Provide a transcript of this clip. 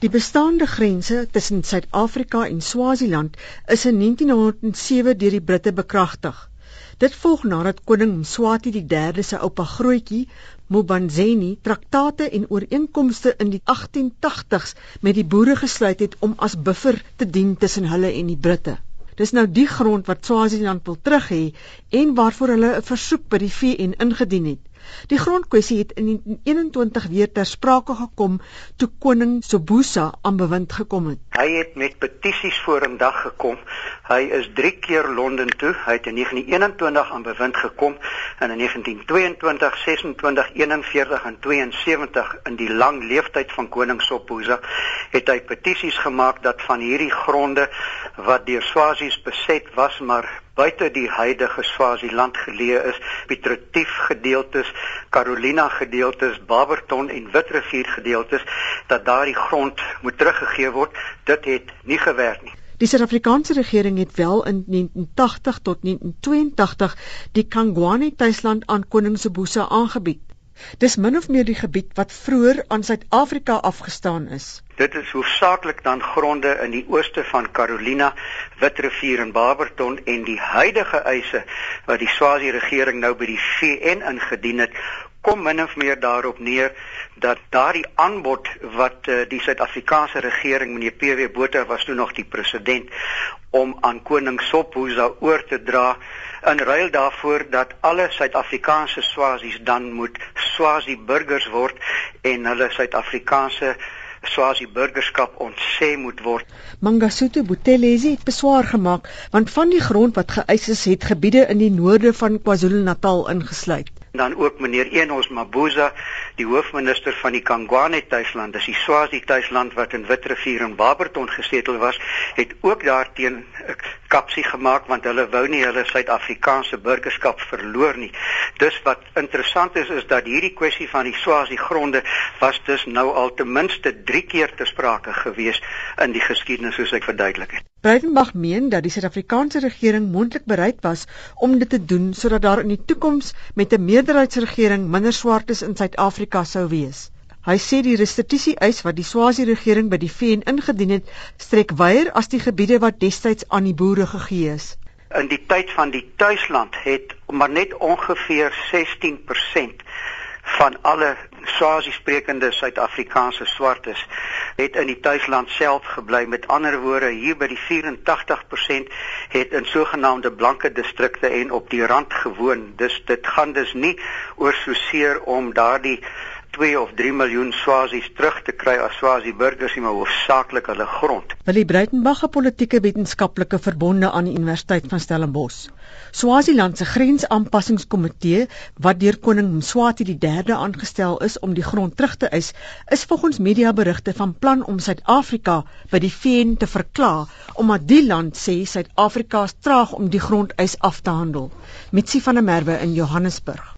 Die bestaande grense tussen Suid-Afrika en Swaziland is in 1907 deur die Britte bekragtig. Dit volg nadat koning Mswati III se oupa grootjie, Mubanzeni, traktate en ooreenkomste in die 1880s met die boere gesluit het om as buffer te dien tussen hulle en die Britte. Dis nou die grond wat Swaziland wil terug hê en waarvoor hulle 'n versoek by die VN ingedien het. Die grondkwessie het in 1921 weer ter sprake gekom toe koning Sobusa aan bewind gekom het. Hy het met petisies vorendag gekom. Hy is 3 keer Londen toe. Hy het in 1921 aan bewind gekom en in 1922, 26, 41 en 72 in die lang leeftyd van koning Sobusa het hy petisies gemaak dat van hierdie gronde wat deur Swasies beset was maar buite die huidige Swaziland geleë is, Pietretief gedeeltes, Carolina gedeeltes, Barberton en Witrivier gedeeltes dat daardie grond moet teruggegee word. Dit het nie gewerk nie. Die Suid-Afrikaanse regering het wel in 1980 tot 1982 die Kangwane tuisland aan koning Sibusa aangebied. Dis min of meer die gebied wat vroeër aan Suid-Afrika afgestaan is. Dit is hoofsaaklik dan gronde in die ooste van Carolina, Witrivier en Barberton en die huidige eise wat die Swazi regering nou by die VN ingedien het, kom min of meer daarop neer dat daardie aanbod wat uh, die Suid-Afrikaanse regering meneer PW Botha was toe nog die president om aan koning Sobhuza oor te dra in ruil daarvoor dat alle Suid-Afrikaanse Swazis dan moet Swazi burgers word en hulle Suid-Afrikaanse Swazi burgerskap ontsê moet word. Mangasutu Buthelezi het beswaar gemaak want van die grond wat geëis is het gebiede in die noorde van KwaZulu-Natal ingesluit. Dan ook meneer Enos Mabuza, die hoofminister van die Kangwane tuisland, dis die Swazi tuisland wat in Witrivier en Barberton gesetel was, het ook daarteen kapsie gemaak want hulle wou nie hulle Suid-Afrikaanse burgerskap verloor nie. Dus wat interessant is is dat hierdie kwessie van die Swazi gronde was dus nou al ten minste 3 keer te sprake gewees in die geskiedenis soos ek verduidelik het. Breitenberg meen dat die Suid-Afrikaanse regering moontlik bereid was om dit te doen sodat daar in die toekoms met 'n meerderheidsregering minder swartes in Suid-Afrika sou wees. Hy sê die restitusie eis wat die Swazi regering by die VN ingedien het, strek wyer as die gebiede wat destyds aan die boere gegee is. In die tyd van die tuisland het maar net ongeveer 16% van alle Swazi sprekende Suid-Afrikaanse swartes het in die tuisland self gebly. Met ander woorde, hier by die 84% het in sogenaamde blanke distrikte en op die rand gewoon. Dus dit gaan dus nie oor so seer om daardie 2 of 3 miljoen Swazis terug te kry as Swazi burgers nie maar hoofsaaklik hulle grond. Willie Breitenberg, 'n politieke wetenskaplike verbonde aan die Universiteit van Stellenbosch. Swaziland se grensaanpassingskomitee wat deur koning Mswati III aangestel is om die grond terug te eis, is volgens mediaberigte van plan om Suid-Afrika by die VN te verkla omdat die land sê Suid-Afrika is traag om die grondeis af te handel. Mitsi van der Merwe in Johannesburg.